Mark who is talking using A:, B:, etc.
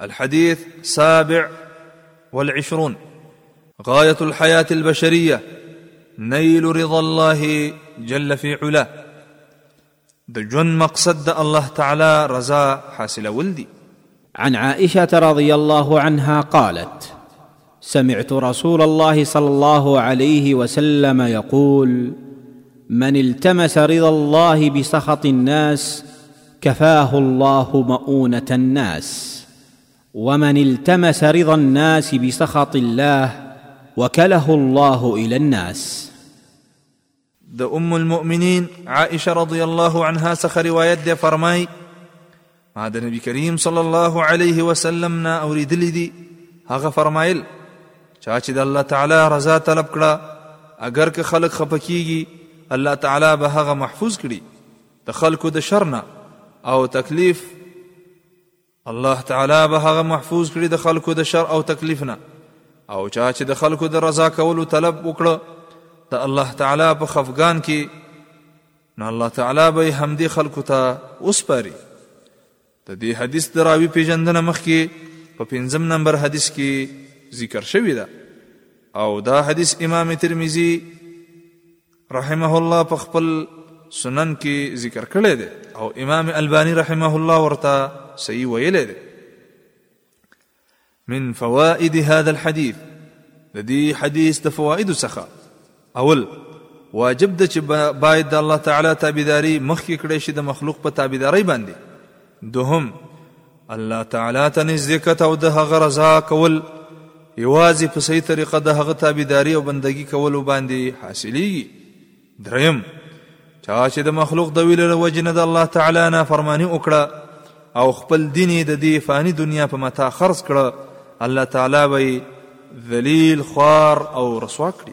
A: الحديث سابع والعشرون غايه الحياه البشريه نيل رضا الله جل في علاه دجن مقصد الله تعالى رزا حاسل ولدي
B: عن عائشه رضي الله عنها قالت سمعت رسول الله صلى الله عليه وسلم يقول من التمس رضا الله بسخط الناس كفاه الله مؤونه الناس ومن التمس رضا الناس بسخط الله وكله الله الى الناس
A: د ام المؤمنین عائشه رضی الله عنها څخه روایت دی فرمای ما د نبی کریم صلی الله علیه وسلم نه اوریدلی دی هغه فرمایل چا چې د الله تعالی رضا طلب کړه اگر که خلق خپکیږي الله تعالی به هغه محفوظ کړي د خلکو د شر نه او تکلیف الله تعالی به هغه محفوظ کړي د خلکو د شر او تکلیف نه او چا چې د خلکو د رضا کولو طلب وکړه د الله تعالی په خفغان کې نو الله تعالی به همدې خلکو ته وسپاري د دې حدیث دراوی پیژندنه مخکې په پنځم نمبر حدیث کې ذکر شوی ده او دا حدیث امام ترمذی رحمه الله په خپل سنن کې ذکر کړی دی او امام البانی رحمه الله ورته صحیح ویلی دی من فوائد هذا الحديث د دې حدیث د فوائد څخه اول واجب د چې باید د الله تعالی تابعداري مخکې کړی شي د مخلوق په تابعداري باندې دوهم الله تعالی ته نزدېکت او د هغه رضا کول یوازې په صحیح طریقه د هغه تابعداري او بندگی کولو باندې حاصلېږي دریم چا چې د مخلوق د ویلو وجې نه د الله تعالی نه فرمانی وکړه او خپل دین د دې فانی دنیا په متا خرڅ کړه الله تعالی به ذلیل خوار او رسوا کړي